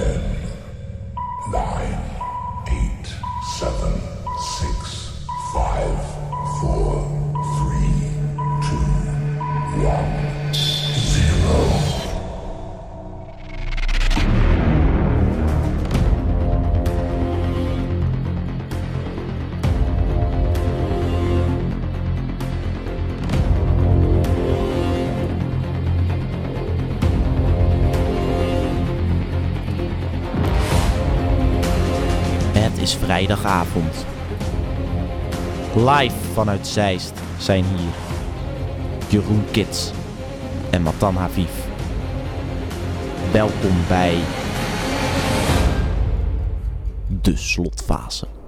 dead. Vrijdagavond. Live vanuit Zeist zijn hier Jeroen Kits en Matan Haviv. Welkom bij de slotfase.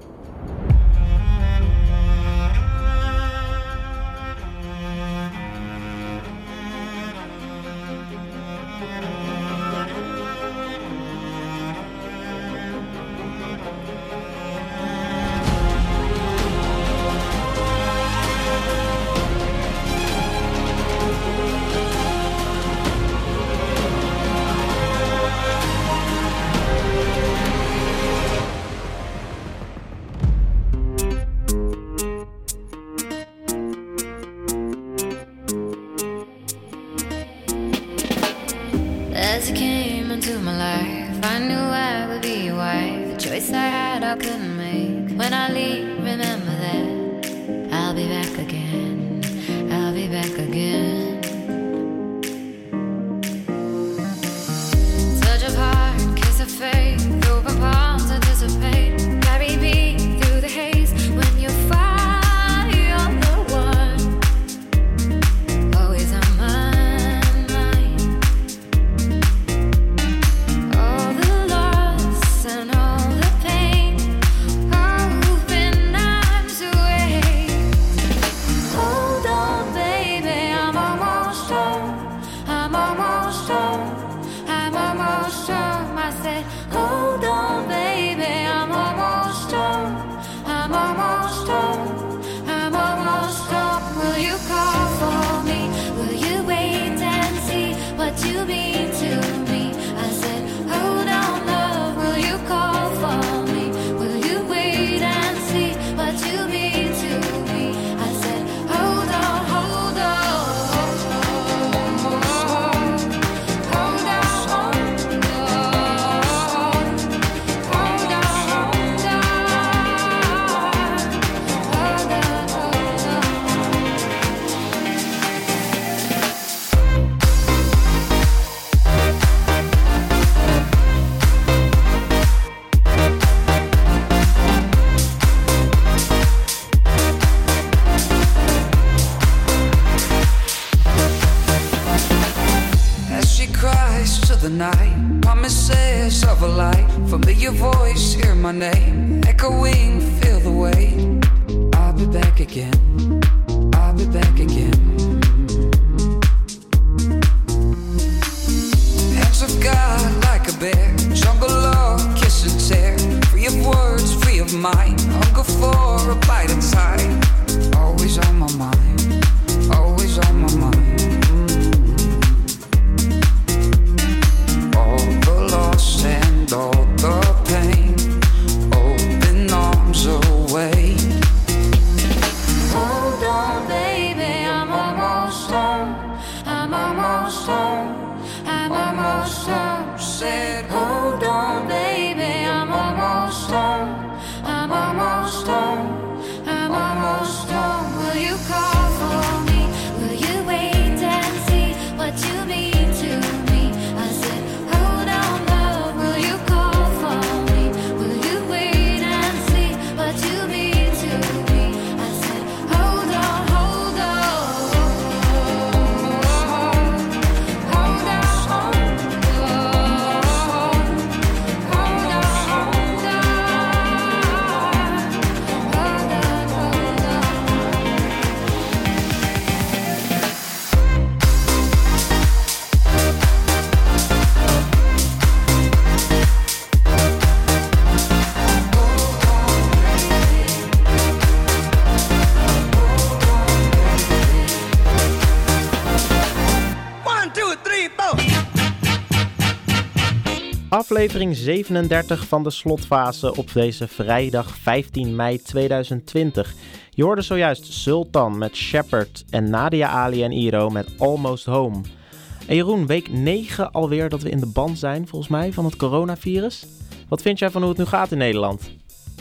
Aflevering 37 van de slotfase op deze vrijdag 15 mei 2020. Je hoorde zojuist Sultan met Shepard en Nadia Ali en Iro met Almost Home. En Jeroen, week 9 alweer dat we in de band zijn, volgens mij, van het coronavirus. Wat vind jij van hoe het nu gaat in Nederland?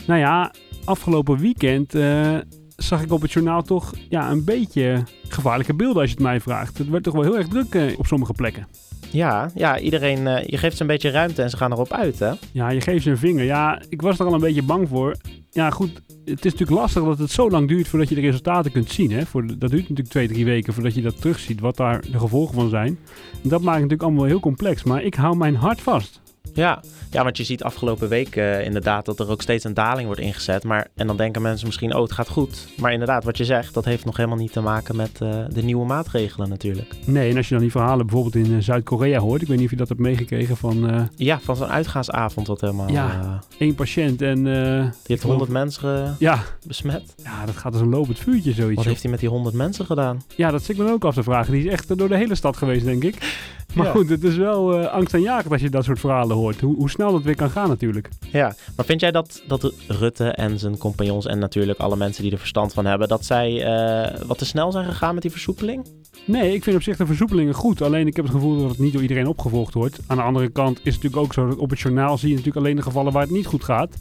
Nou ja, afgelopen weekend uh, zag ik op het journaal toch ja, een beetje gevaarlijke beelden als je het mij vraagt. Het werd toch wel heel erg druk uh, op sommige plekken. Ja, ja iedereen, uh, je geeft ze een beetje ruimte en ze gaan erop uit, hè? Ja, je geeft ze een vinger. Ja, ik was er al een beetje bang voor. Ja, goed, het is natuurlijk lastig dat het zo lang duurt voordat je de resultaten kunt zien. Hè? Voor, dat duurt natuurlijk twee, drie weken voordat je dat terugziet, wat daar de gevolgen van zijn. En dat maakt het natuurlijk allemaal heel complex. Maar ik hou mijn hart vast. Ja. ja, want je ziet afgelopen week uh, inderdaad dat er ook steeds een daling wordt ingezet. Maar, en dan denken mensen misschien, oh het gaat goed. Maar inderdaad, wat je zegt, dat heeft nog helemaal niet te maken met uh, de nieuwe maatregelen natuurlijk. Nee, en als je dan die verhalen bijvoorbeeld in uh, Zuid-Korea hoort. Ik weet niet of je dat hebt meegekregen van... ja, van zo'n uitgaansavond wat helemaal... Ja, één patiënt en... die heeft honderd mensen ja. besmet. Ja, dat gaat als een lopend vuurtje zoiets. Wat heeft hij met die honderd mensen gedaan? Ja, dat zit ik me ook af te vragen. Die is echt door de hele stad geweest, denk ik. Maar goed, het is wel uh, angstaanjagend als je dat soort verhalen hoort. Hoe, hoe, snel dat weer kan gaan natuurlijk. Ja, maar vind jij dat, dat Rutte en zijn compagnons en natuurlijk alle mensen die er verstand van hebben... dat zij uh, wat te snel zijn gegaan met die versoepeling? Nee, ik vind op zich de versoepelingen goed. Alleen ik heb het gevoel dat het niet door iedereen opgevolgd wordt. Aan de andere kant is het natuurlijk ook zo dat op het journaal zie je natuurlijk alleen de gevallen waar het niet goed gaat.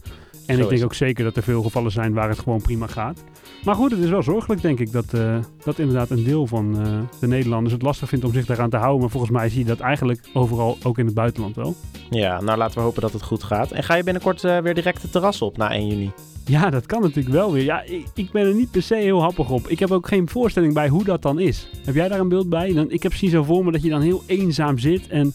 En Zo ik denk ook zeker dat er veel gevallen zijn waar het gewoon prima gaat. Maar goed, het is wel zorgelijk, denk ik, dat, uh, dat inderdaad een deel van uh, de Nederlanders het lastig vindt om zich daaraan te houden. Maar volgens mij zie je dat eigenlijk overal, ook in het buitenland wel. Ja, nou laten we hopen dat het goed gaat. En ga je binnenkort uh, weer direct de terras op na 1 juni? Ja, dat kan natuurlijk wel weer. Ja, ik, ik, ben er niet per se heel happig op. Ik heb ook geen voorstelling bij hoe dat dan is. Heb jij daar een beeld bij? Dan, ik heb zien zo voor me dat je dan heel eenzaam zit en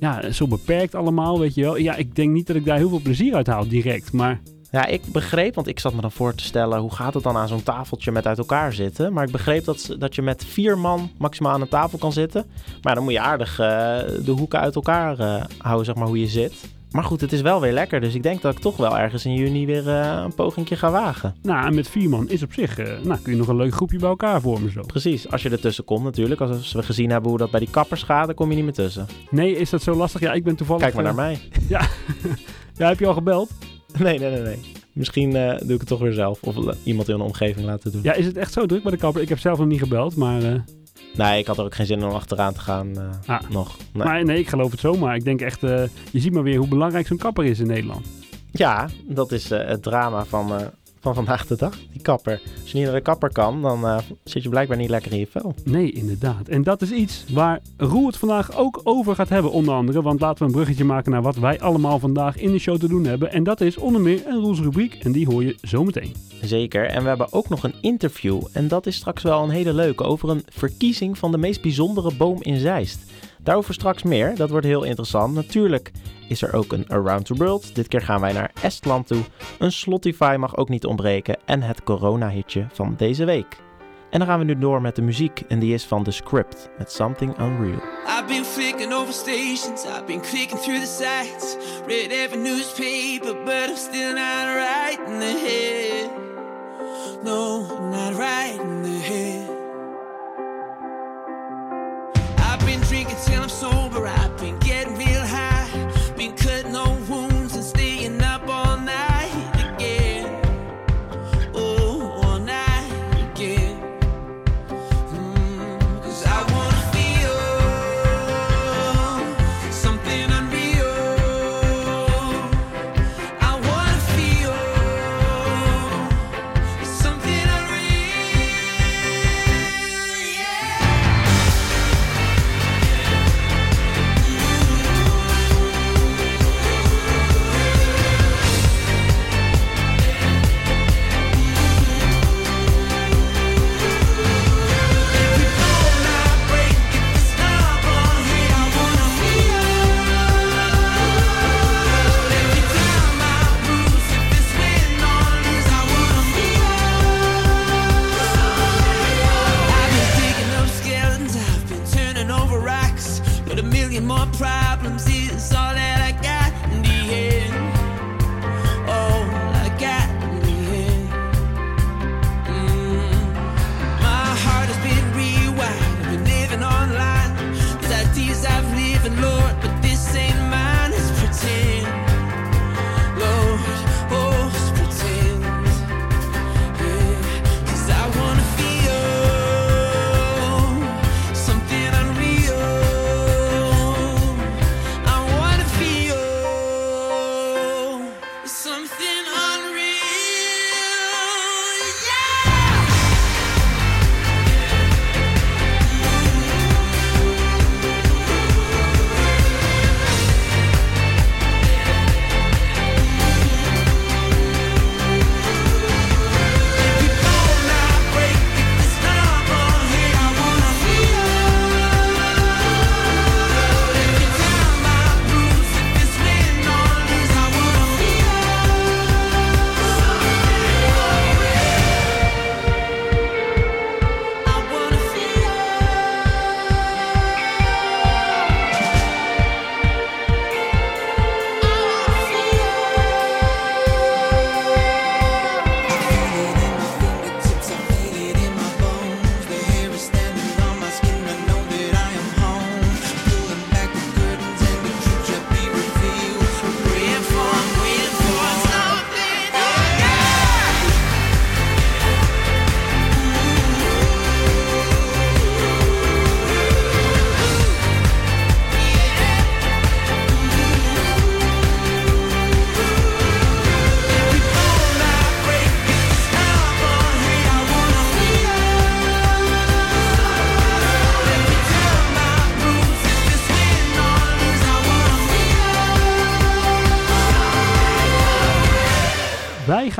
ja, zo beperkt allemaal, weet je wel. Ja, ik denk niet dat ik daar heel veel plezier uit haal direct, maar... Ja, ik begreep, want ik zat me dan voor te stellen, hoe gaat het dan aan zo'n tafeltje met uit elkaar zitten? Maar ik begreep dat, dat je met vier man maximaal aan een tafel kan zitten. Maar dan moet je aardig uh, de hoeken uit elkaar uh, houden, zeg maar, hoe je zit. Maar goed, het is wel weer lekker. Dus ik denk dat ik toch wel ergens in juni weer uh, een pogingje ga wagen. Nou, en met vier man is op zich... Uh, nou, kun je nog een leuk groepje bij elkaar vormen zo. Precies, als je er tussen komt natuurlijk. Als we gezien hebben hoe dat bij die kappers gaat, dan kom je niet meer tussen. Nee, is dat zo lastig? Ja, ik ben toevallig... Kijk maar naar mij. ja. ja, heb je al gebeld? Nee, nee, nee, nee. Misschien uh, doe ik het toch weer zelf. Of iemand in een omgeving laten doen. Ja, is het echt zo druk bij de kapper? Ik heb zelf nog niet gebeld, maar... Uh... Nee, ik had er ook geen zin om achteraan te gaan uh, ah. nog. Nee. Maar nee, ik geloof het zomaar. Ik denk echt, je ziet maar weer hoe belangrijk zo'n kapper is in Nederland. Ja, dat is het drama van van vandaag de dag, die kapper. Als je niet naar de kapper kan, dan uh, zit je blijkbaar niet lekker in je vel. Nee, inderdaad. En dat is iets waar Roel het vandaag ook over gaat hebben, onder andere. Want laten we een bruggetje maken naar wat wij allemaal vandaag in de show te doen hebben. En dat is onder meer een Roels rubriek en die hoor je zometeen. Zeker. En we hebben ook nog een interview. En dat is straks wel een hele leuke over een verkiezing van de meest bijzondere boom in Zeist. Daarover straks meer, dat wordt heel interessant. Natuurlijk is er ook een Around the World. Dit keer gaan wij naar Estland toe. Een Slotify mag ook niet ontbreken en het corona-hitje van deze week. En dan gaan we nu door met de muziek en die is van The Script met Something Unreal. I've been over stations, I've been clicking through the sites, read every newspaper, but I'm still not in the head. No, not right in the head. Till I'm sober, I've been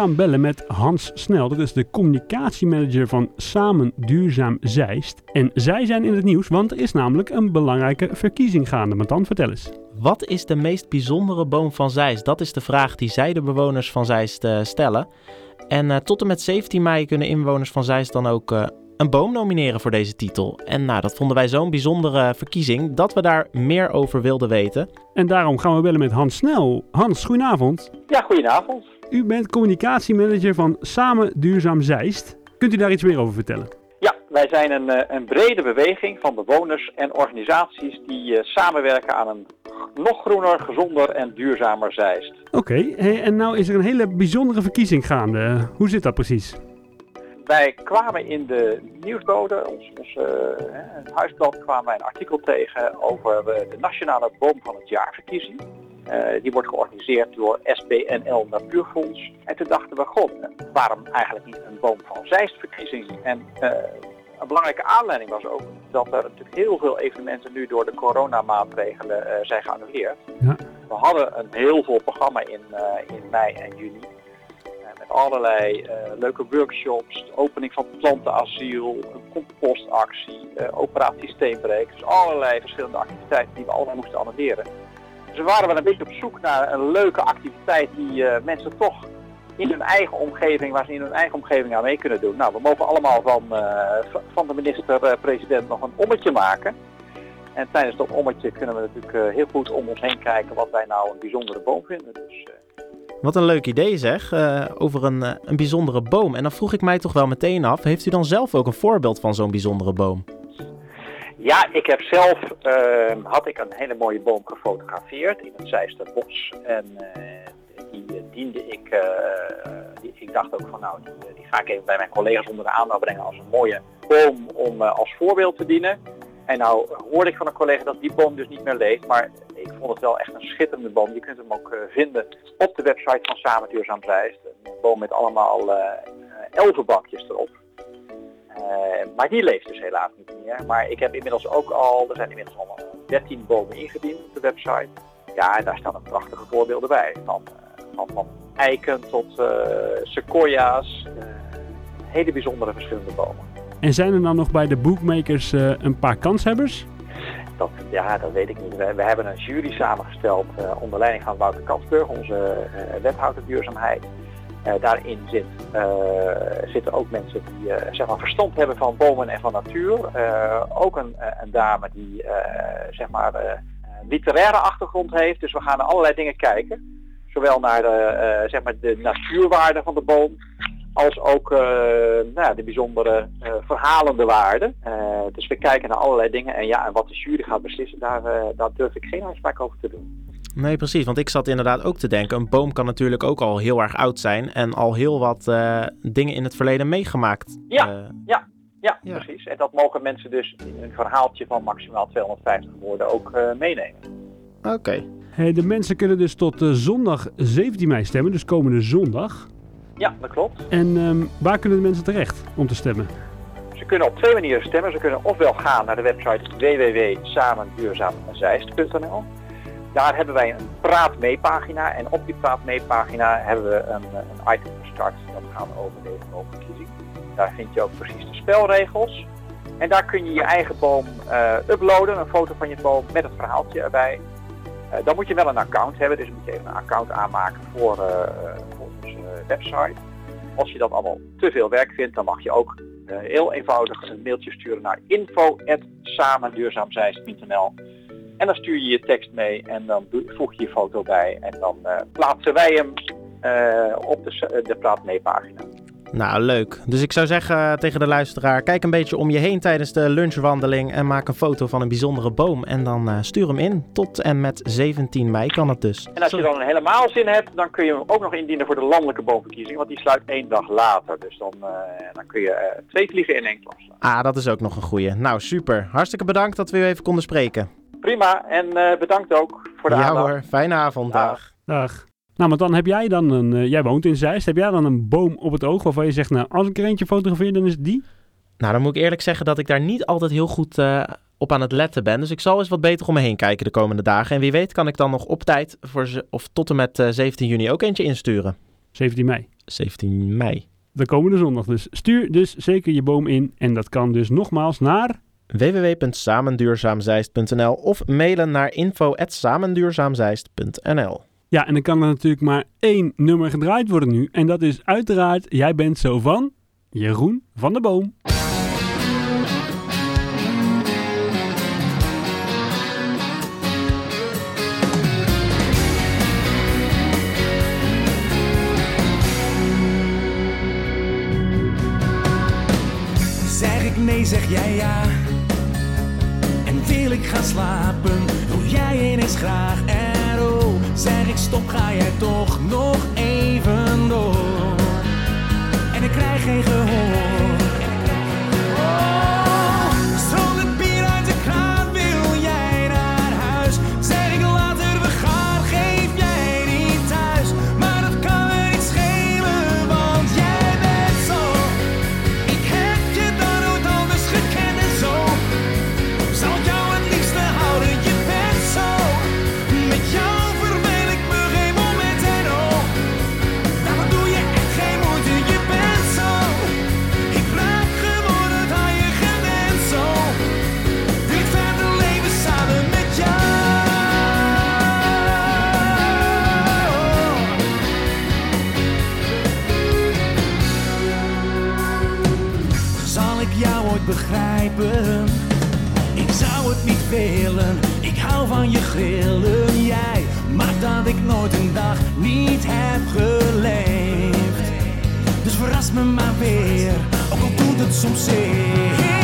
gaan bellen met Hans Snel. Dat is de communicatiemanager van Samen Duurzaam Zeist. En zij zijn in het nieuws, want er is namelijk een belangrijke verkiezing gaande. Maar dan vertel eens. Wat is de meest bijzondere boom van Zeist? Dat is de vraag die zij de bewoners van Zeist uh, stellen. En uh, tot en met 17 mei kunnen inwoners van Zeist dan ook uh, een boom nomineren voor deze titel. En nou, dat vonden wij zo'n bijzondere verkiezing dat we daar meer over wilden weten. En daarom gaan we bellen met Hans Snel. Hans, goedenavond. Ja, goedenavond. U bent communicatiemanager van Samen Duurzaam Zeist. Kunt u daar iets meer over vertellen? Ja, wij zijn een, een brede beweging van bewoners en organisaties die uh, samenwerken aan een nog groener, gezonder en duurzamer Zeist. Oké, okay, hey, en nou is er een hele bijzondere verkiezing gaande. Hoe zit dat precies? Wij kwamen in de nieuwsbode, ons, ons uh, huisblad, kwamen wij een artikel tegen over de Nationale Boom van het Jaarverkiezing. Uh, die wordt georganiseerd door SBNL Natuurfonds. En toen dachten we, god, waarom eigenlijk niet een Boom van Zeist-verkiezing? En een belangrijke aanleiding was ook dat er natuurlijk heel veel evenementen nu door de coronamaatregelen zijn geannuleerd. Ja. We hadden een heel vol programma in, in mei en juni met allerlei uh, leuke workshops, de opening van plantenasiel, een compostactie, uh, operatie Steenbreek. Dus allerlei verschillende activiteiten die we allemaal moesten annuleren. We waren wel een beetje op zoek naar een leuke activiteit die uh, mensen toch in hun eigen omgeving, waar ze in hun eigen omgeving aan mee kunnen doen. Nou, we mogen allemaal van, van de minister-president nog een ommetje maken. En tijdens dat ommetje kunnen we natuurlijk heel goed om ons heen kijken wat wij nou een bijzondere boom vinden. Dus, wat een leuk idee zeg, over een, een bijzondere boom. En dan vroeg ik mij toch wel meteen af, heeft u dan zelf ook een voorbeeld van zo'n bijzondere boom? Ja, ik heb zelf, uh, had ik een hele mooie boom gefotografeerd in het Zeisterbos. En die diende ik, die, ik dacht ook van nou, die, die, ga ik even bij mijn collega's onder de aandacht brengen als een mooie boom om als voorbeeld te dienen. En nou hoorde ik van een collega dat die boom dus niet meer leeft, maar ik vond het wel echt een schitterende boom. Je kunt hem ook vinden op de website van Samen Duurzaam Zeist. Een boom met allemaal elfenbakjes erop. Uh, maar die leeft dus helaas niet meer. Maar ik heb inmiddels ook al, er zijn inmiddels al 13 bomen ingediend op de website. Ja, en daar staan ook prachtige voorbeelden bij. Van, van, van eiken tot sequoia's. hele bijzondere verschillende bomen. En zijn er dan nog bij de bookmakers een paar kanshebbers? Dat, ja, dat weet ik niet. We, we hebben een jury samengesteld uh, onder leiding van Wouter Katsburg, onze uh, wethouder duurzaamheid. Uh, daarin zit, zitten ook mensen die zeg maar verstand hebben van bomen en van natuur. ook een, een, dame die zeg maar, literaire achtergrond heeft. Dus we gaan naar allerlei dingen kijken. Zowel naar de, zeg maar de natuurwaarde van de boom als ook uh, nou, de bijzondere uh, verhalende waarde. Uh, dus we kijken naar allerlei dingen en ja, en wat de jury gaat beslissen, daar, daar durf ik geen uitspraak over te doen. Nee, precies. Want ik zat inderdaad ook te denken, een boom kan natuurlijk ook al heel erg oud zijn en al heel wat dingen in het verleden meegemaakt. Ja, ja, ja, ja, precies. En dat mogen mensen dus in een verhaaltje van maximaal 250 woorden ook meenemen. Oké. Okay. Hey, de mensen kunnen dus tot zondag 17 mei stemmen, dus komende zondag. Ja, dat klopt. En um, waar kunnen de mensen terecht om te stemmen? Ze kunnen op twee manieren stemmen. Ze kunnen ofwel gaan naar de website www.samenduurzaamzeist.nl. Daar hebben wij een praat mee pagina en op die praat mee pagina hebben we een, een item gestart dat gaat over deze boomverkiezing. Daar vind je ook precies de spelregels. En daar kun je je eigen boom uh, uploaden, een foto van je boom met het verhaaltje erbij. Uh, dan moet je wel een account hebben, dus moet je even een account aanmaken voor, uh, voor onze website. Als je dat allemaal te veel werk vindt, dan mag je ook uh, heel eenvoudig een mailtje sturen naar info.samenduurzaamzeist.nl En dan stuur je je tekst mee en dan voeg je je foto bij en dan plaatsen wij hem op de, de Praat mee pagina. Nou, leuk. Dus ik zou zeggen tegen de luisteraar: kijk een beetje om je heen tijdens de lunchwandeling en maak een foto van een bijzondere boom. En dan uh, stuur hem in. Tot en met 17 mei kan het dus. En als je dan helemaal zin hebt, dan kun je hem ook nog indienen voor de landelijke boomverkiezing. Want die sluit één dag later. Dus dan, uh, dan kun je uh, twee vliegen in één klap slaan. Ah, dat is ook nog een goeie. Nou, super. Hartstikke bedankt dat we u even konden spreken. Prima. En bedankt ook voor de ja, aandacht. Ja hoor. Fijne avond. Dag. Dag. Nou, maar dan heb jij dan een... Eh, jij woont in Zeist. Heb jij dan een boom op het oog waarvan je zegt... Nou, als ik er eentje fotografeer, dan is het die? Nou, dan moet ik eerlijk zeggen dat ik daar niet altijd heel goed eh, op aan het letten ben. Dus ik zal eens wat beter om me heen kijken de komende dagen. En wie weet kan ik dan nog op tijd voor ze, of tot en met eh, 17 juni ook eentje insturen. 17 mei. 17 mei. De komende zondag dus. Stuur dus zeker je boom in. En dat kan dus nogmaals naar www.samenduurzaamzeist.nl of mailen naar info@samenduurzaamzeist.nl. Ja, en dan kan er natuurlijk maar één nummer gedraaid worden nu. En dat is uiteraard Jij bent zo van Jeroen van der Boom. Zeg ik nee, zeg jij ja. En wil ik gaan slapen, doe jij eens graag. En Zeg ik stop, ga jij toch nog even door? En ik krijg geen gehoor. Ik zou het niet velen. ik hou van je grillen. Jij maar dat ik nooit een dag niet heb geleefd. Dus verras me maar weer, ook al doet het soms zeer.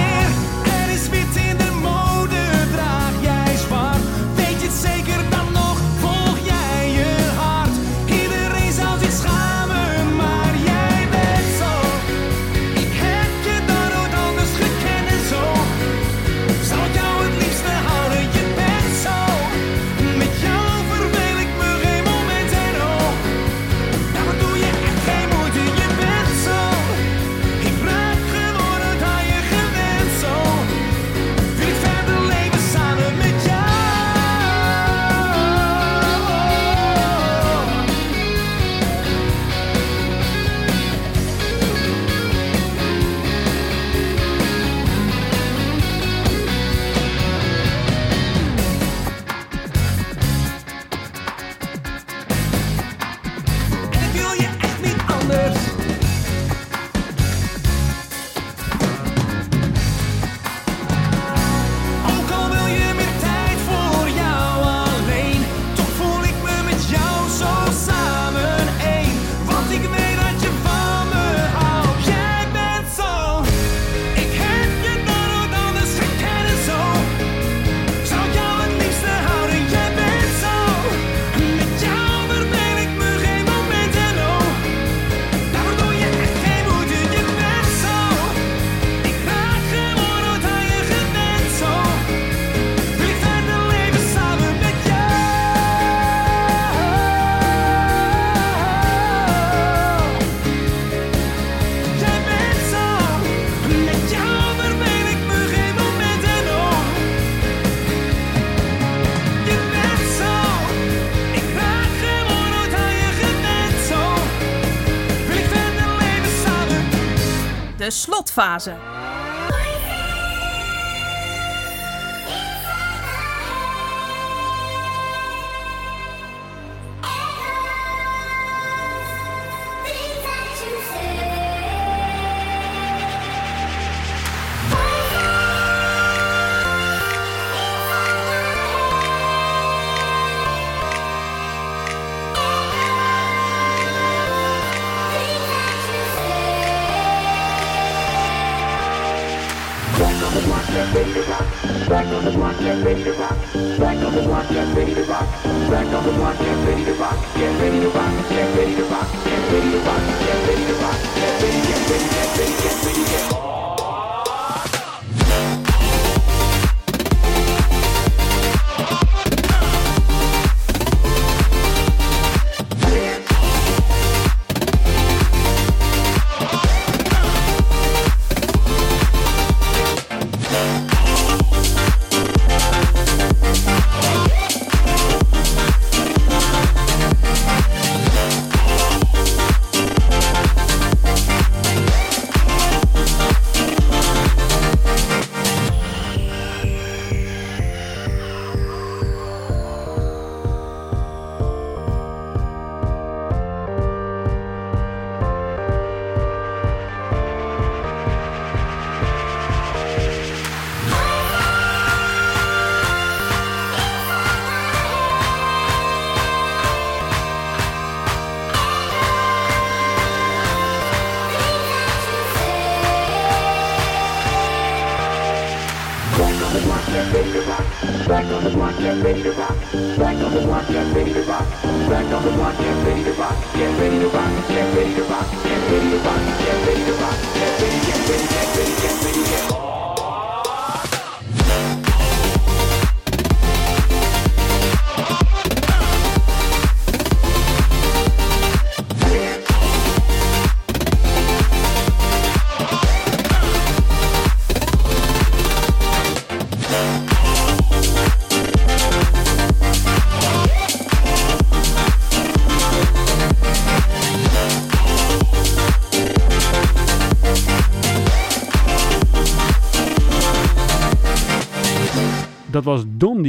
fase.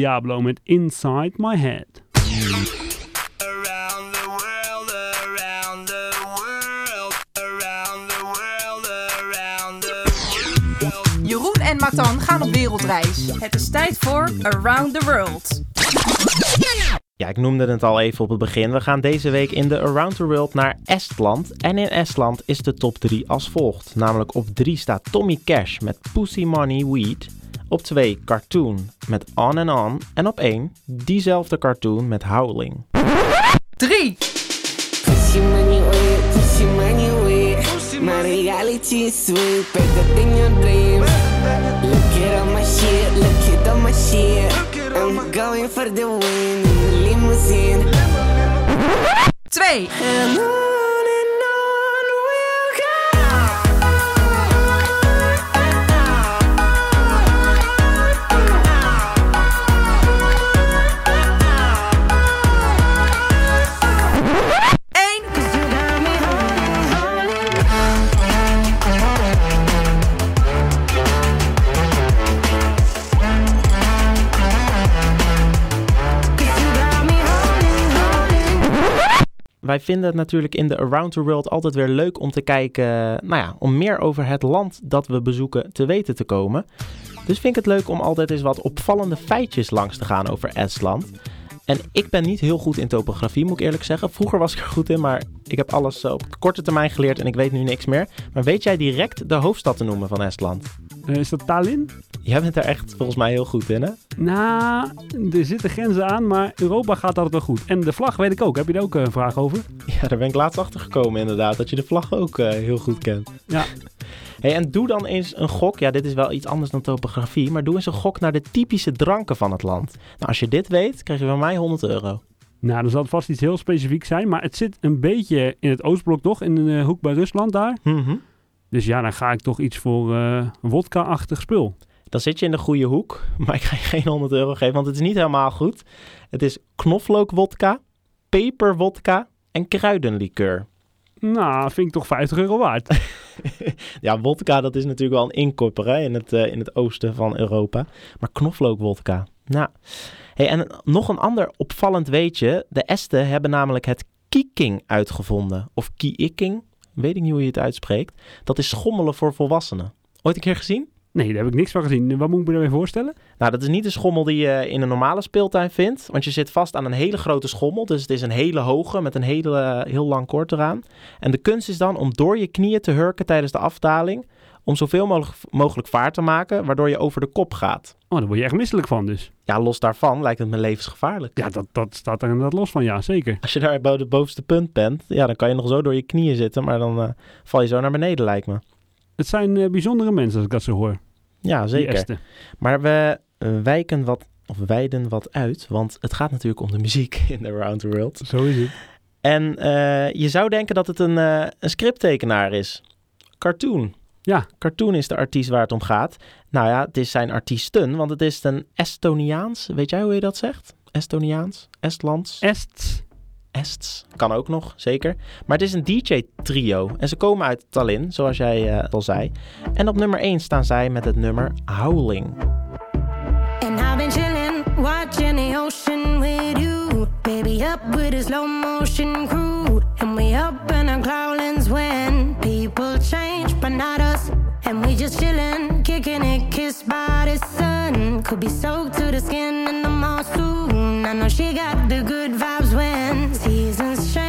Diablo met Inside My Head. Around the world, around the world, around the world, around the world. Jeroen en Matan gaan op wereldreis. Het is tijd voor Around the World. Ja, ik noemde het al even op het begin. We gaan deze week in de Around the World naar Estland. En in Estland is de top 3 als volgt. Namelijk op 3 staat Tommy Cash met Pussy Money Weed. Op 2 Cartoon met On and On. En op 1 diezelfde cartoon met Howling. 3. Pussy money wet, pussy money wet. My reality is sweet, better than your dreams. Look at all my shit, look at all my shit. I'm going for the win in the limousine. 2. Wij vinden het natuurlijk in de Around the World altijd weer leuk om te kijken, nou ja, om meer over het land dat we bezoeken te weten te komen. Dus vind ik het leuk om altijd eens wat opvallende feitjes langs te gaan over Estland. En ik ben niet heel goed in topografie, moet ik eerlijk zeggen. Vroeger was ik er goed in, maar ik heb alles eh, op korte termijn geleerd en ik weet nu niks meer. Maar weet jij direct de hoofdstad te noemen van Estland? Eh, is dat Tallinn? Jij bent er echt volgens mij heel goed in, hè? Nou, er zitten grenzen aan, maar Europa gaat altijd wel goed. En de vlag weet ik ook. Heb je daar ook eh, een vraag over? Ja, daar ben ik laatst achter gekomen inderdaad, dat je de vlag ook eh, heel goed kent. Ja. Hey, en doe dan eens een gok. Ja, dit is wel iets anders dan topografie. Maar doe eens een gok naar de typische dranken van het land. Nou, als je dit weet, krijg je van mij 100 euro. Nou, dan zal het vast iets heel specifiek zijn. Maar het zit een beetje in het Oostblok toch? In de hoek bij Rusland daar. Mhm. Dus ja, dan ga ik toch iets voor eh wodka-achtig spul. Dan zit je in de goede hoek. Maar ik ga je geen 100 euro geven, want het is niet helemaal goed. Het is knoflookwodka, peperwodka en kruidenlikeur. Nou, vind ik toch 50 euro waard. Ja, wodka, dat is natuurlijk wel een inkopper hè, in, het, eh, in het oosten van Europa. Maar knoflookwodka, nou. Hey, en nog een ander opvallend weetje. De Esten hebben namelijk het kieking uitgevonden. Of kiikking, weet ik niet hoe je het uitspreekt. Dat is schommelen voor volwassenen. Ooit een keer gezien? Nee, daar heb ik niks van gezien. Wat moet ik me daarbij voorstellen? Nou, dat is niet de schommel die je in een normale speeltuin vindt. Want je zit vast aan een hele grote schommel. Dus het is een hele hoge met een hele, heel lang koord eraan. En de kunst is dan om door je knieën te hurken tijdens de afdaling. Om zoveel mogelijk, mogelijk vaart te maken, waardoor je over de kop gaat. Oh, daar word je echt misselijk van dus. Ja, los daarvan lijkt het me levensgevaarlijk. Ja, dat, dat staat er inderdaad los van, ja, zeker. Als je daar bij het bovenste punt bent, ja, dan kan je nog zo door je knieën zitten. Maar dan eh, val je zo naar beneden, lijkt me. Het zijn eh, bijzondere mensen als ik dat zo hoor. Ja, zeker. Maar we eh, wijken wat, of wijden wat uit, want het gaat natuurlijk om de muziek in The Around the World. Zo is het. En eh, je zou denken dat het een, eh, een scripttekenaar is. Cartoon. Ja. Cartoon is de artiest waar het om gaat. Nou ja, het is zijn artiesten, want het is een Estoniaans. Weet jij hoe je dat zegt? Estoniaans? Estlands? Est. Ests. Kan ook nog, zeker. Maar het is een DJ-trio. En ze komen uit Tallinn, zoals jij eh, al zei. En op nummer 1 staan zij met het nummer Howling. And I've been chillin', watching the ocean with you. Baby, up with a slow motion crew. And we up in our cloudlands when people change, but not us. And we just chillin', kicking it, kissed by the sun. Could be soaked to the skin in the mall soon. I know she got the good vibes when seasons change,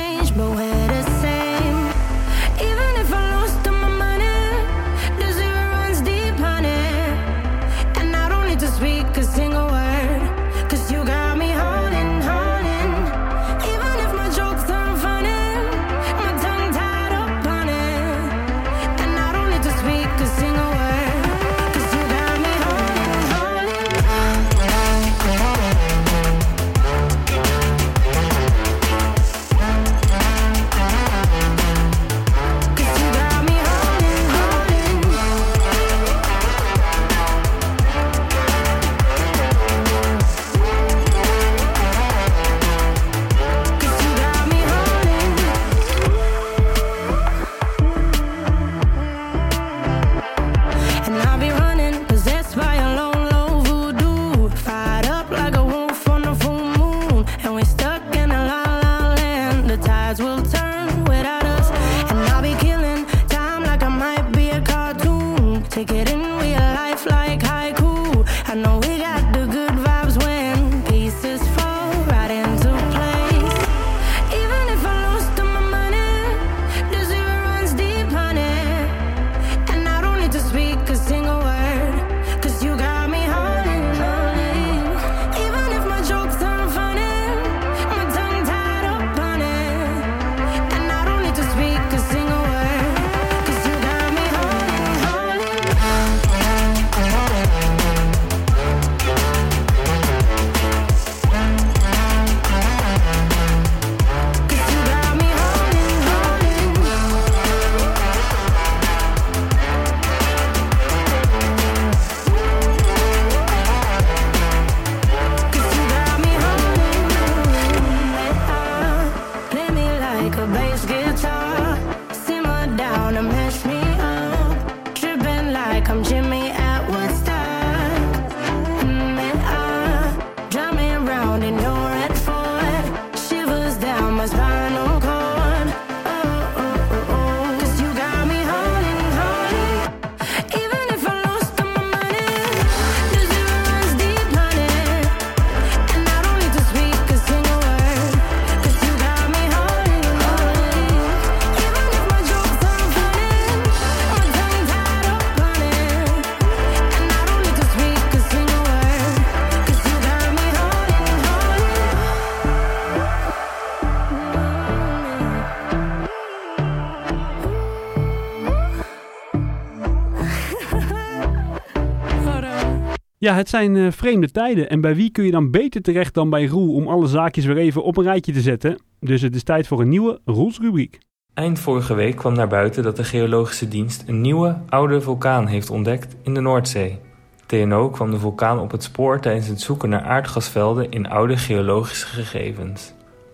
Ja, het zijn eh, vreemde tijden. En bij wie kun je dan beter terecht dan bij Roel om alle zaakjes weer even op een rijtje te zetten? Dus het is tijd voor een nieuwe Roels rubriek. Eind vorige week kwam naar buiten dat de Geologische Dienst een nieuwe, oude vulkaan heeft ontdekt in de Noordzee. TNO kwam de vulkaan op het spoor tijdens het zoeken naar aardgasvelden in oude geologische gegevens.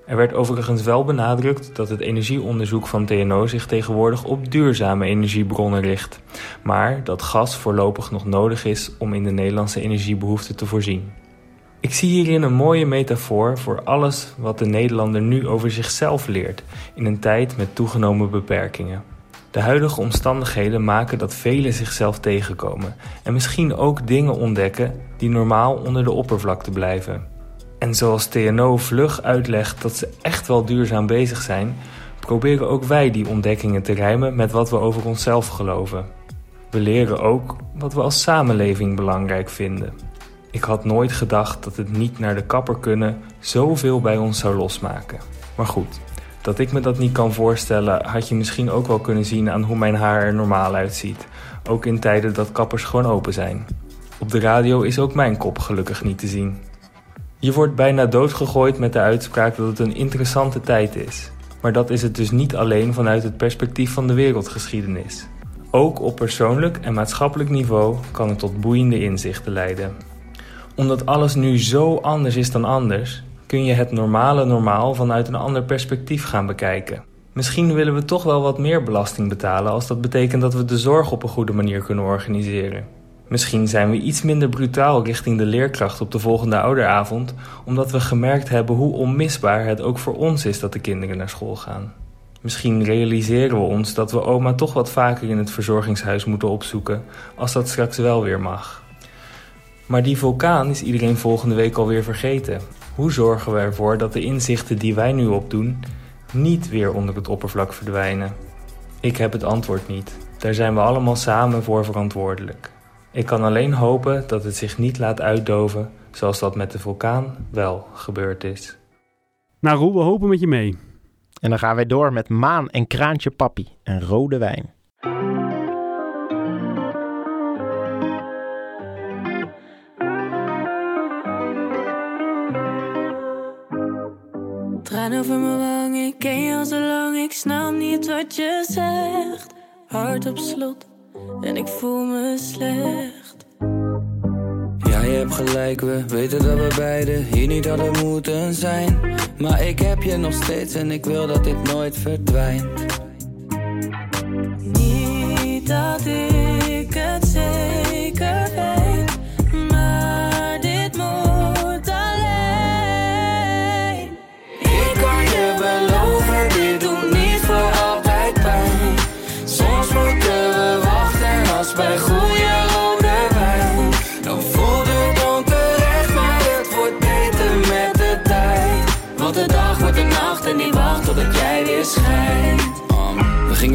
Er werd overigens wel benadrukt dat het energieonderzoek van TNO zich tegenwoordig op duurzame energiebronnen richt, maar dat gas voorlopig nog nodig is om in de Nederlandse energiebehoeften te voorzien. Ik zie hierin een mooie metafoor voor alles wat de Nederlander nu over zichzelf leert in een tijd met toegenomen beperkingen. De huidige omstandigheden maken dat velen zichzelf tegenkomen en misschien ook dingen ontdekken die normaal onder de oppervlakte blijven. En zoals TNO vlug uitlegt dat ze echt wel duurzaam bezig zijn, proberen ook wij die ontdekkingen te rijmen met wat we over onszelf geloven. We leren ook wat we als samenleving belangrijk vinden. Ik had nooit gedacht dat het niet naar de kapper kunnen zoveel bij ons zou losmaken. Maar goed, dat ik me dat niet kan voorstellen, had je misschien ook wel kunnen zien aan hoe mijn haar er normaal uitziet. Ook in tijden dat kappers gewoon open zijn. Op de radio is ook mijn kop gelukkig niet te zien. Je wordt bijna doodgegooid met de uitspraak dat het een interessante tijd is. Maar dat is het dus niet alleen vanuit het perspectief van de wereldgeschiedenis. Ook op persoonlijk en maatschappelijk niveau kan het tot boeiende inzichten leiden. Omdat alles nu zo anders is dan anders, kun je het normale normaal vanuit een ander perspectief gaan bekijken. Misschien willen we toch wel wat meer belasting betalen als dat betekent dat we de zorg op een goede manier kunnen organiseren. Misschien zijn we iets minder brutaal richting de leerkracht op de volgende ouderavond, omdat we gemerkt hebben hoe onmisbaar het ook voor ons is dat de kinderen naar school gaan. Misschien realiseren we ons dat we oma toch wat vaker in het verzorgingshuis moeten opzoeken, als dat straks wel weer mag. Maar die vulkaan is iedereen volgende week alweer vergeten. Hoe zorgen we ervoor dat de inzichten die wij nu opdoen niet weer onder het oppervlak verdwijnen? Ik heb het antwoord niet. Daar zijn we allemaal samen voor verantwoordelijk. Ik kan alleen hopen dat het zich niet laat uitdoven zoals dat met de vulkaan wel gebeurd is. Nou Roel, we hopen met je mee. En dan gaan wij door met Maan en Kraantje Papi en rode wijn. Traan over mijn wang, ik ken je al zo lang, ik snap niet wat je zegt. Hart op slot en ik voel me slecht. Ja, je hebt gelijk, we weten dat we beiden hier niet hadden moeten zijn. Maar ik heb je nog steeds en ik wil dat dit nooit verdwijnt. Niet dat ik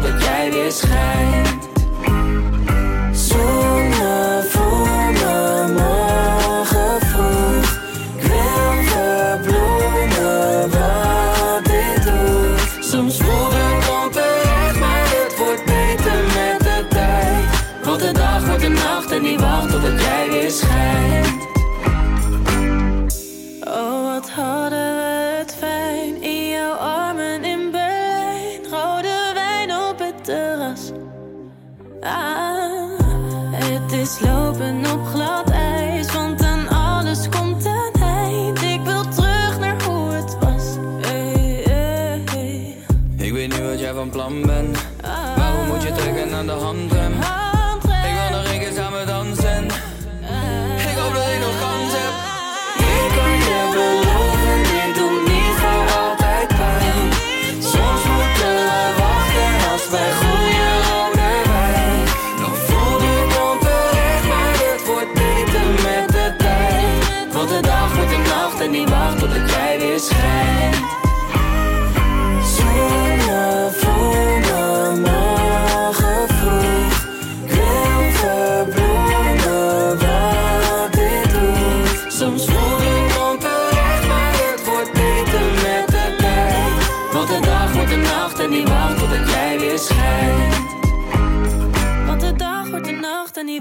totdat jij weer schijnt. Zonne voor me morgen vroeg. Ik wil verbloemen wat dit doet. Soms voelt het onterecht, maar het wordt beter met de tijd. Want de dag wordt de nacht en die wacht totdat jij weer schijnt. Oh, wat hadden lopen op glad ijs, want aan alles komt een eind. Ik wil terug naar hoe het was. Hey. Ik weet niet wat jij van plan bent, ah, maar hoe moet je trekken aan de hand?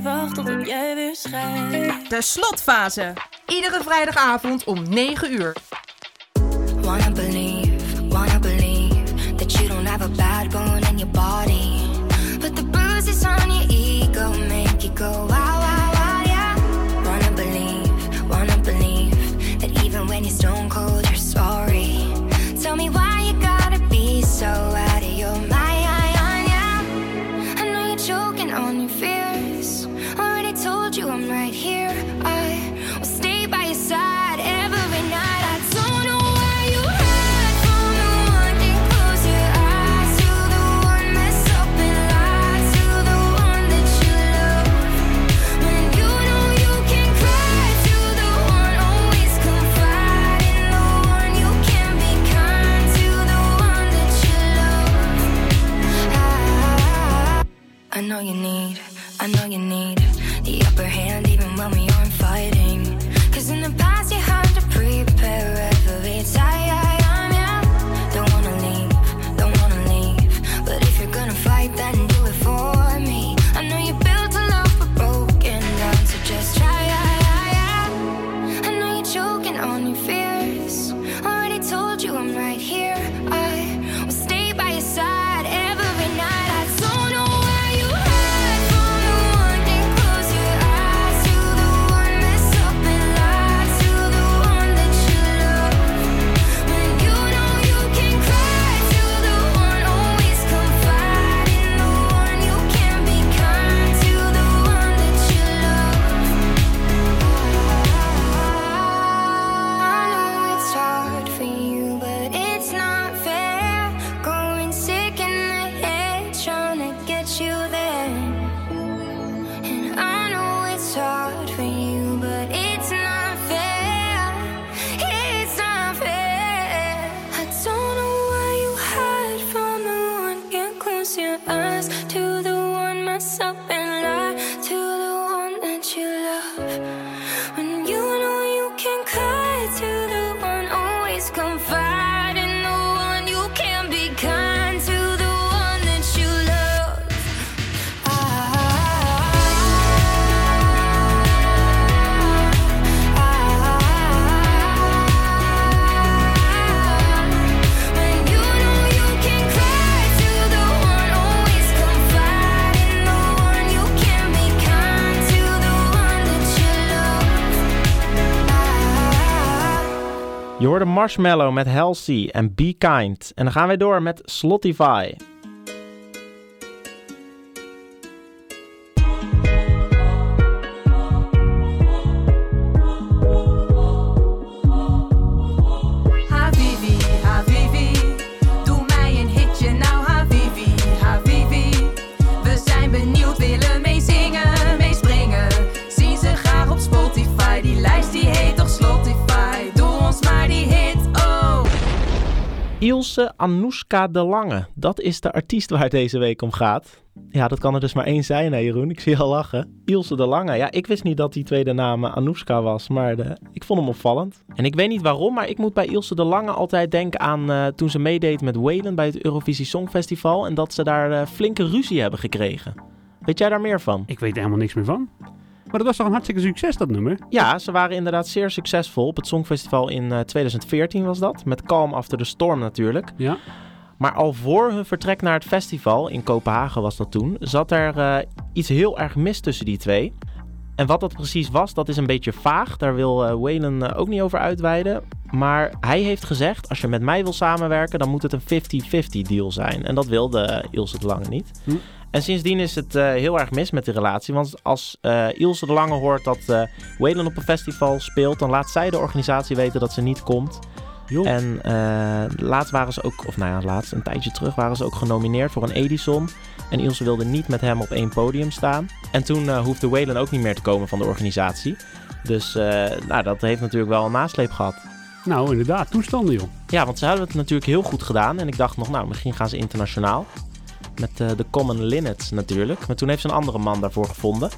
Wacht totdat jij weer schijnt. De slotfase. Iedere vrijdagavond om 9 uur. Wanna believe, wanna believe that you don't have a bad bone in your body. Hoorde Marshmallow met Halsey en Be Kind. En dan gaan wij door met Slotify. Ilse Anoushka de Lange. Dat is de artiest waar het deze week om gaat. Ja, dat kan er dus maar één zijn, hè Jeroen? Ik zie je al lachen. Ilse de Lange. Ja, ik wist niet dat die tweede naam Anoushka was, maar de, ik vond hem opvallend. En ik weet niet waarom, maar ik moet bij Ilse de Lange altijd denken aan eh, toen ze meedeed met Waylon bij het Eurovisie Songfestival en dat ze daar eh, flinke ruzie hebben gekregen. Weet jij daar meer van? Ik weet helemaal niks meer van. Maar dat was toch een hartstikke succes, dat nummer? Ja, ze waren inderdaad zeer succesvol op het Songfestival in eh, 2014 was dat. Met Calm After the Storm natuurlijk. Ja. Maar al voor hun vertrek naar het festival, in Kopenhagen was dat toen, zat er eh, iets heel erg mis tussen die twee. En wat dat precies was, dat is een beetje vaag. Daar wil uh, Waylon uh, ook niet over uitweiden. Maar hij heeft gezegd, als je met mij wil samenwerken, dan moet het een 50-50 deal zijn. En dat wilde Ilse de Lange niet. Hm. En sindsdien is het uh, heel erg mis met de relatie. Want als uh, Ilse de Lange hoort dat uh, Waylon op een festival speelt, dan laat zij de organisatie weten dat ze niet komt. Jo. En laatst waren ze ook, of nou ja, laatst een tijdje terug waren ze ook genomineerd voor een Edison. En Ilse wilde niet met hem op één podium staan. En toen hoefde Waylon ook niet meer te komen van de organisatie. Dus nou, dat heeft natuurlijk wel een nasleep gehad. Nou, inderdaad, toestanden joh. Ja, want ze hadden het natuurlijk heel goed gedaan. En ik dacht nog, nou, misschien gaan ze internationaal. Met eh, de Common Linnets natuurlijk. Maar toen heeft ze een andere man daarvoor gevonden.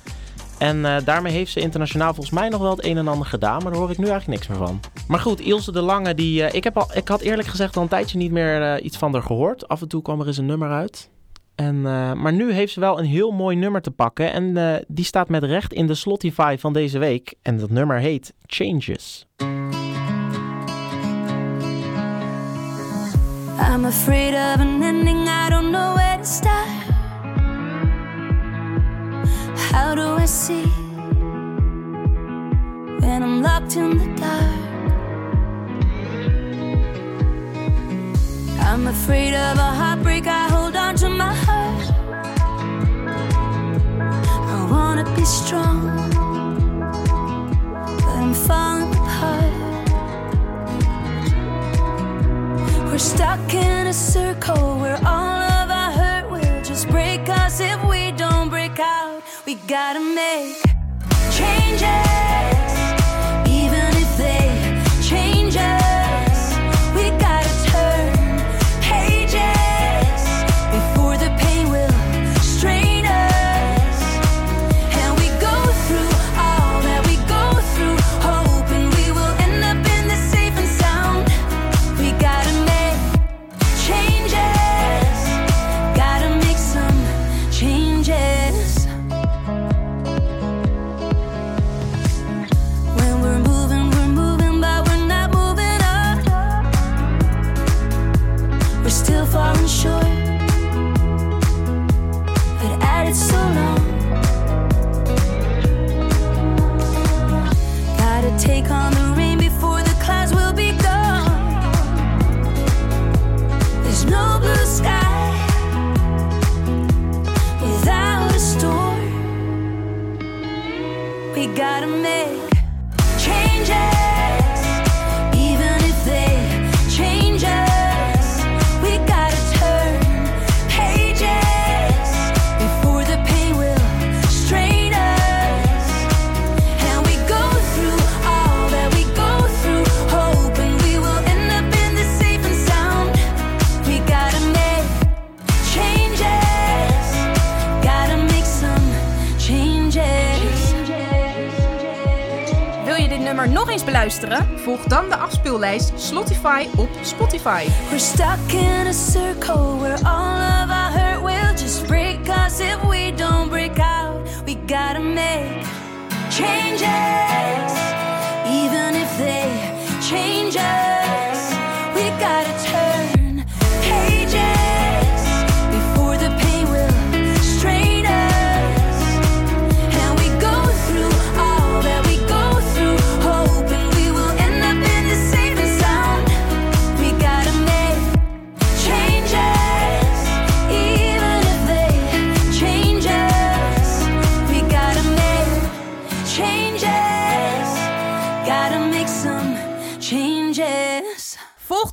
En eh, daarmee heeft ze internationaal volgens mij nog wel het een en ander gedaan. Maar daar hoor ik nu eigenlijk niks meer van. Maar goed, Ilse de Lange, die, eh, ik, heb al, ik had eerlijk gezegd al een tijdje niet meer iets van haar gehoord. Af en toe kwam er eens een nummer uit. En, maar nu heeft ze wel een heel mooi nummer te pakken. En die staat met recht in de Slotify van deze week. En dat nummer heet Changes. I'm afraid of an ending, I don't know to start. How do I see when I'm locked in the dark? I'm afraid of a heartbreak, I hold on to my heart. I wanna be strong, but I'm falling apart. We're stuck in a circle We're all us if we don't break out. We gotta make changes,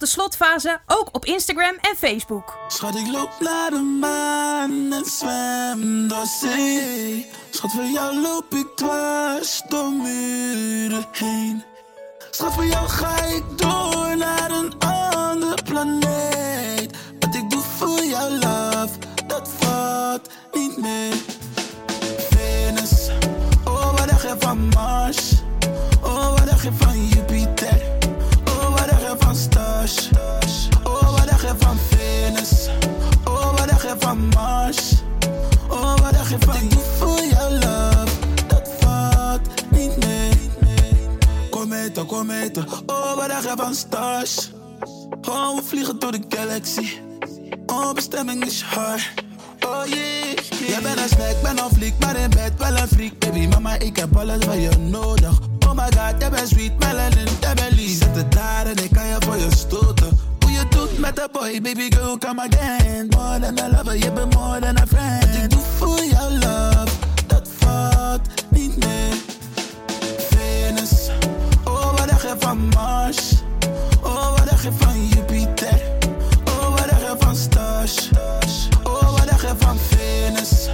de slotfase ook op Instagram en Facebook. Schat, ik loop naar de maan en zwem door zee. Schat, voor jou loop ik dwars door muren heen. Schat, voor jou ga ik door naar een andere planeet. Wat ik doe voor jouw love, dat valt niet mee. Venus, oh wat dacht je van Mars? Oh wat dacht je van Jupiter? Je van Mars? Oh wat dacht je van doe voor jouw love, dat valt niet mee. Kometa, kometa, oh wat dacht je van stars? Oh we vliegen door de galaxy. Oh bestemming is hard. Oh yeah, Jij bent een snack, ben een fliek, maar in bed wel een freak. Baby mama, ik heb alles wat je nodig. Oh my god, jij bent sweet, melanin, jij bent lief. Zet het daar en ik kan je voor je stoten. Je doet met de boy, baby girl, come again. More than a lover, je bent more than a friend. Wat ik doe voor love, dat valt niet mee. Venus, oh wat dacht je van Mars? Oh wat dacht je van Jupiter? Oh wat dacht je van stars? Oh wat dacht je van Venus?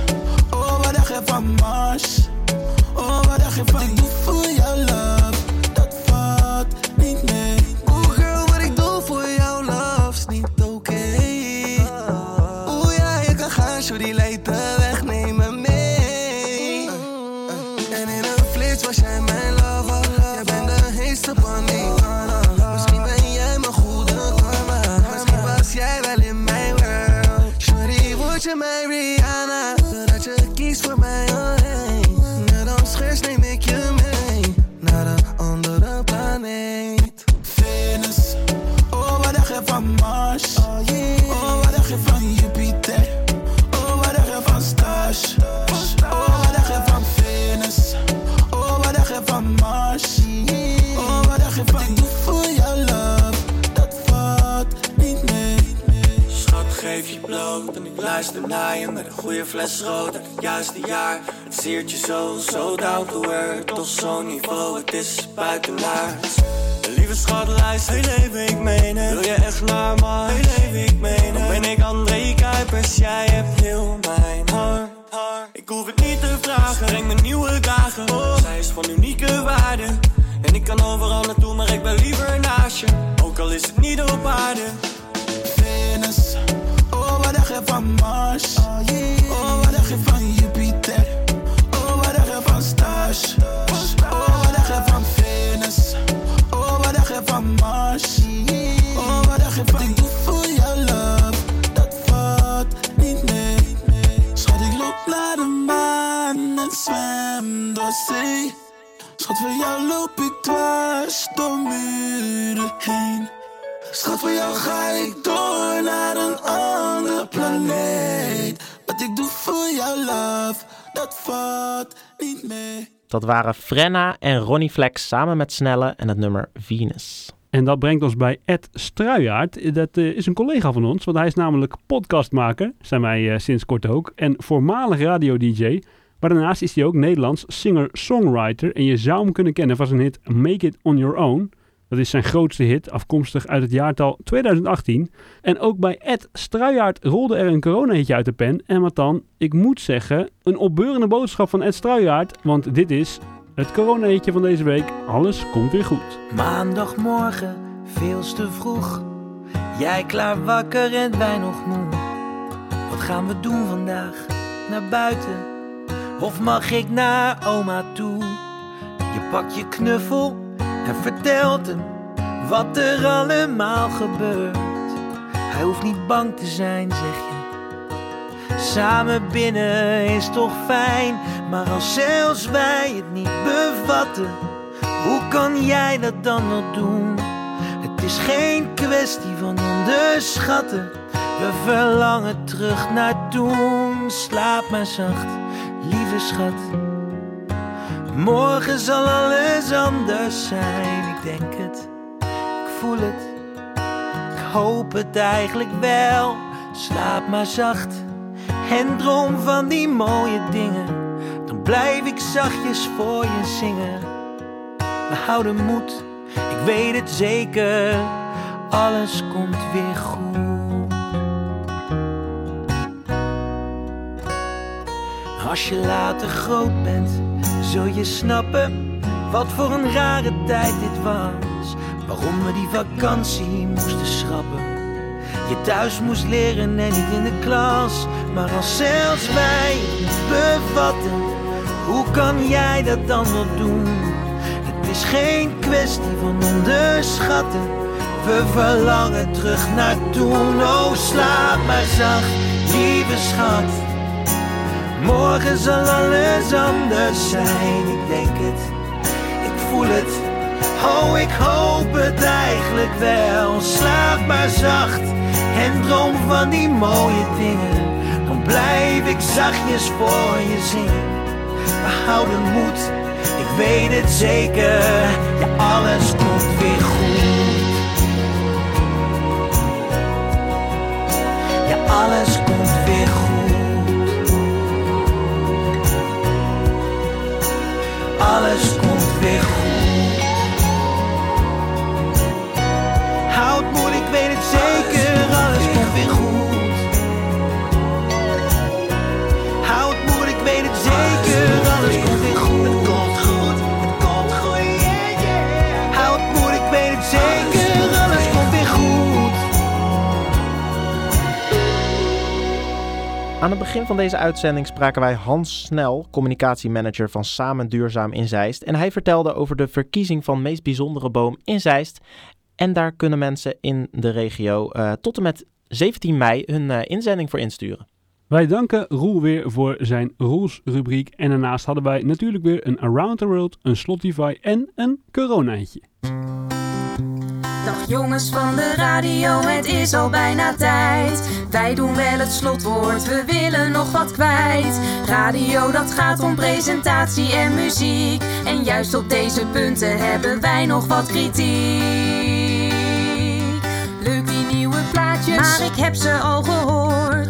Oh wat dacht je van Mars? Oh wat dacht je van Ik doe love, die leidt de weg niet. Bloot en ik luister naar je met een goede fles rood uit het juiste jaar. Het siert je zo, zo down to earth, toch zo'n niveau, het is buitenaards. Lieve schat, luister, heel leven ik meen. Wil je echt naar mij, heel ik meen ben ik André Kuipers, jij hebt heel mijn hart. Ik hoef het niet te vragen, breng me nieuwe dagen. Zij is van unieke waarde. En ik kan overal naartoe, maar ik ben liever naast je. Ook al is het niet op aarde. Oh, dacht je van Mars? Oh, wat dacht je van Jupiter? Oh, wat dacht je van Stars? Oh, wat dacht je van Venus? Oh, wat dacht je van Mars? Oh, wat dacht je van... Ik doe voor jou love, dat valt niet mee. Schat, ik loop naar de maan en zwem door zee. Schat, voor jou loop ik dwars door muren heen. Schat, voor jou ga ik door naar een andere planeet. Wat ik doe voor jou, love, dat valt niet mee. Dat waren Frenna en Ronnie Flex samen met Snelle en het nummer Venus. En dat brengt ons bij Ed Struijaard. Dat eh, is een collega van ons, want hij is namelijk podcastmaker, zijn wij eh, sinds kort ook, en voormalig radio-dj. Maar daarnaast is hij ook Nederlands singer-songwriter en je zou hem kunnen kennen van zijn hit Make It On Your Own. Dat is zijn grootste hit, afkomstig uit het jaartal 2018. En ook bij Ed Struijaard rolde er een coronahitje uit de pen. En wat dan? Ik moet zeggen, een opbeurende boodschap van Ed Struijaard, want dit is het coronahitje van deze week. Alles komt weer goed. Maandagmorgen, veel te vroeg. Jij klaar wakker en wij nog moe. Wat gaan we doen vandaag? Naar buiten? Of mag ik naar oma toe? Je pakt je knuffel en vertelt hem wat er allemaal gebeurt. Hij hoeft niet bang te zijn, zeg je. Samen binnen is toch fijn, maar als zelfs wij het niet bevatten, hoe kan jij dat dan nog doen? Het is geen kwestie van onderschatten. We verlangen terug naar toen. Slaap maar zacht, lieve schat. Morgen zal alles anders zijn, ik denk het, ik voel het. Ik hoop het eigenlijk wel. Slaap maar zacht en droom van die mooie dingen. Dan blijf ik zachtjes voor je zingen. We houden moed, ik weet het zeker. Alles komt weer goed. Als je later groot bent, zul je snappen wat voor een rare tijd dit was. Waarom we die vakantie moesten schrappen. Je thuis moest leren en niet in de klas. Maar als zelfs wij bevatten, hoe kan jij dat dan nog doen? Het is geen kwestie van onderschatten. We verlangen terug naar toen. Oh, slaap maar zacht, lieve schat. Morgen zal alles anders zijn, ik denk het, ik voel het. Oh, ik hoop het eigenlijk wel. Slaap maar zacht en droom van die mooie dingen. Dan blijf ik zachtjes voor je zingen. We houden moed, ik weet het zeker. Ja, alles komt weer goed. Ja, alles komt weer goed. Alles komt Aan het begin van deze uitzending spraken wij Hans Snel, communicatiemanager van Samen Duurzaam in Zeist. En hij vertelde over de verkiezing van meest bijzondere boom in Zeist. En daar kunnen mensen in de regio eh, tot en met 17 mei hun eh, inzending voor insturen. Wij danken Roel weer voor zijn Roels-rubriek. En daarnaast hadden wij natuurlijk weer een Around the World, een Slotify en een coronaatje. Dag jongens van de radio, het is al bijna tijd. Wij doen wel het slotwoord, we willen nog wat kwijt. Radio, dat gaat om presentatie en muziek. En juist op deze punten hebben wij nog wat kritiek. Leuk die nieuwe plaatjes, maar ik heb ze al gehoord.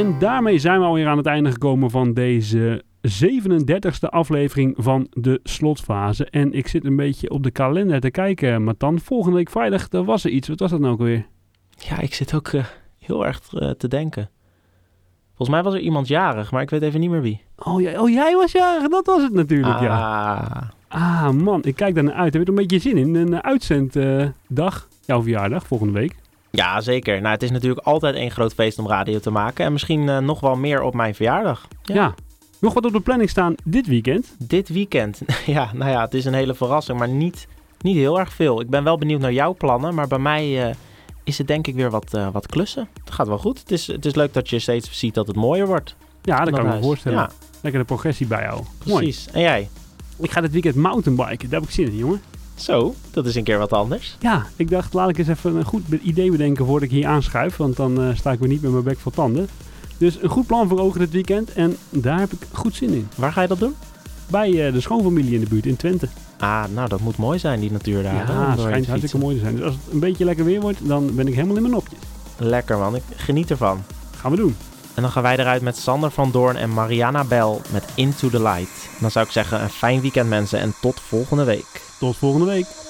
En daarmee zijn we alweer aan het einde gekomen van deze 37e aflevering van de slotfase. En ik zit een beetje op de kalender te kijken, Matan. Volgende week vrijdag, daar was er iets. Wat was dat nou ook weer? Ja, ik zit ook eh, heel erg eh, te denken. Volgens mij was er iemand jarig, maar ik weet even niet meer wie. Oh, jij, oh jij was jarig, dat was het natuurlijk, ja. Ah, Ah man, ik kijk daar naar uit. Heb je er een beetje zin in? Een uh, uitzenddag, jouw verjaardag, volgende week. Ja, zeker. Nou, het is natuurlijk altijd één groot feest om radio te maken. En misschien eh, nog wel meer op mijn verjaardag. Ja. Nog wat op de planning staan dit weekend? Dit weekend. ja, nou ja, het is een hele verrassing, maar niet, niet heel erg veel. Ik ben wel benieuwd naar jouw plannen, maar bij mij eh, is het denk ik weer wat, eh, wat klussen. Het gaat wel goed. Het is, het is leuk dat je steeds ziet dat het mooier wordt. Ja, dat kan ik me huis. voorstellen. Ja, Lekker de progressie bijhouden. precies. En jij? Mooi. Ik ga dit weekend mountainbiken. Daar heb ik zin in, jongen. Zo, dat is een keer wat anders. Ja, ik dacht, laat ik eens even een goed idee bedenken voordat ik hier aanschuif. Want dan eh, sta ik weer niet met mijn bek vol tanden. Dus een goed plan voor ogen dit weekend. En daar heb ik goed zin in. Waar ga je dat doen? Bij eh, de schoonfamilie in de buurt in Twente. Ah, nou, dat moet mooi zijn, die natuur daar. Ja, doorheen schijnt hartstikke mooi te zijn. Dus als het een beetje lekker weer wordt, dan ben ik helemaal in mijn nopjes. Lekker man, ik geniet ervan. Gaan we doen. En dan gaan wij eruit met Sander van Doorn en Mariana Bell met Into the Light. Dan zou ik zeggen, een fijn weekend mensen en tot volgende week. Tot volgende week.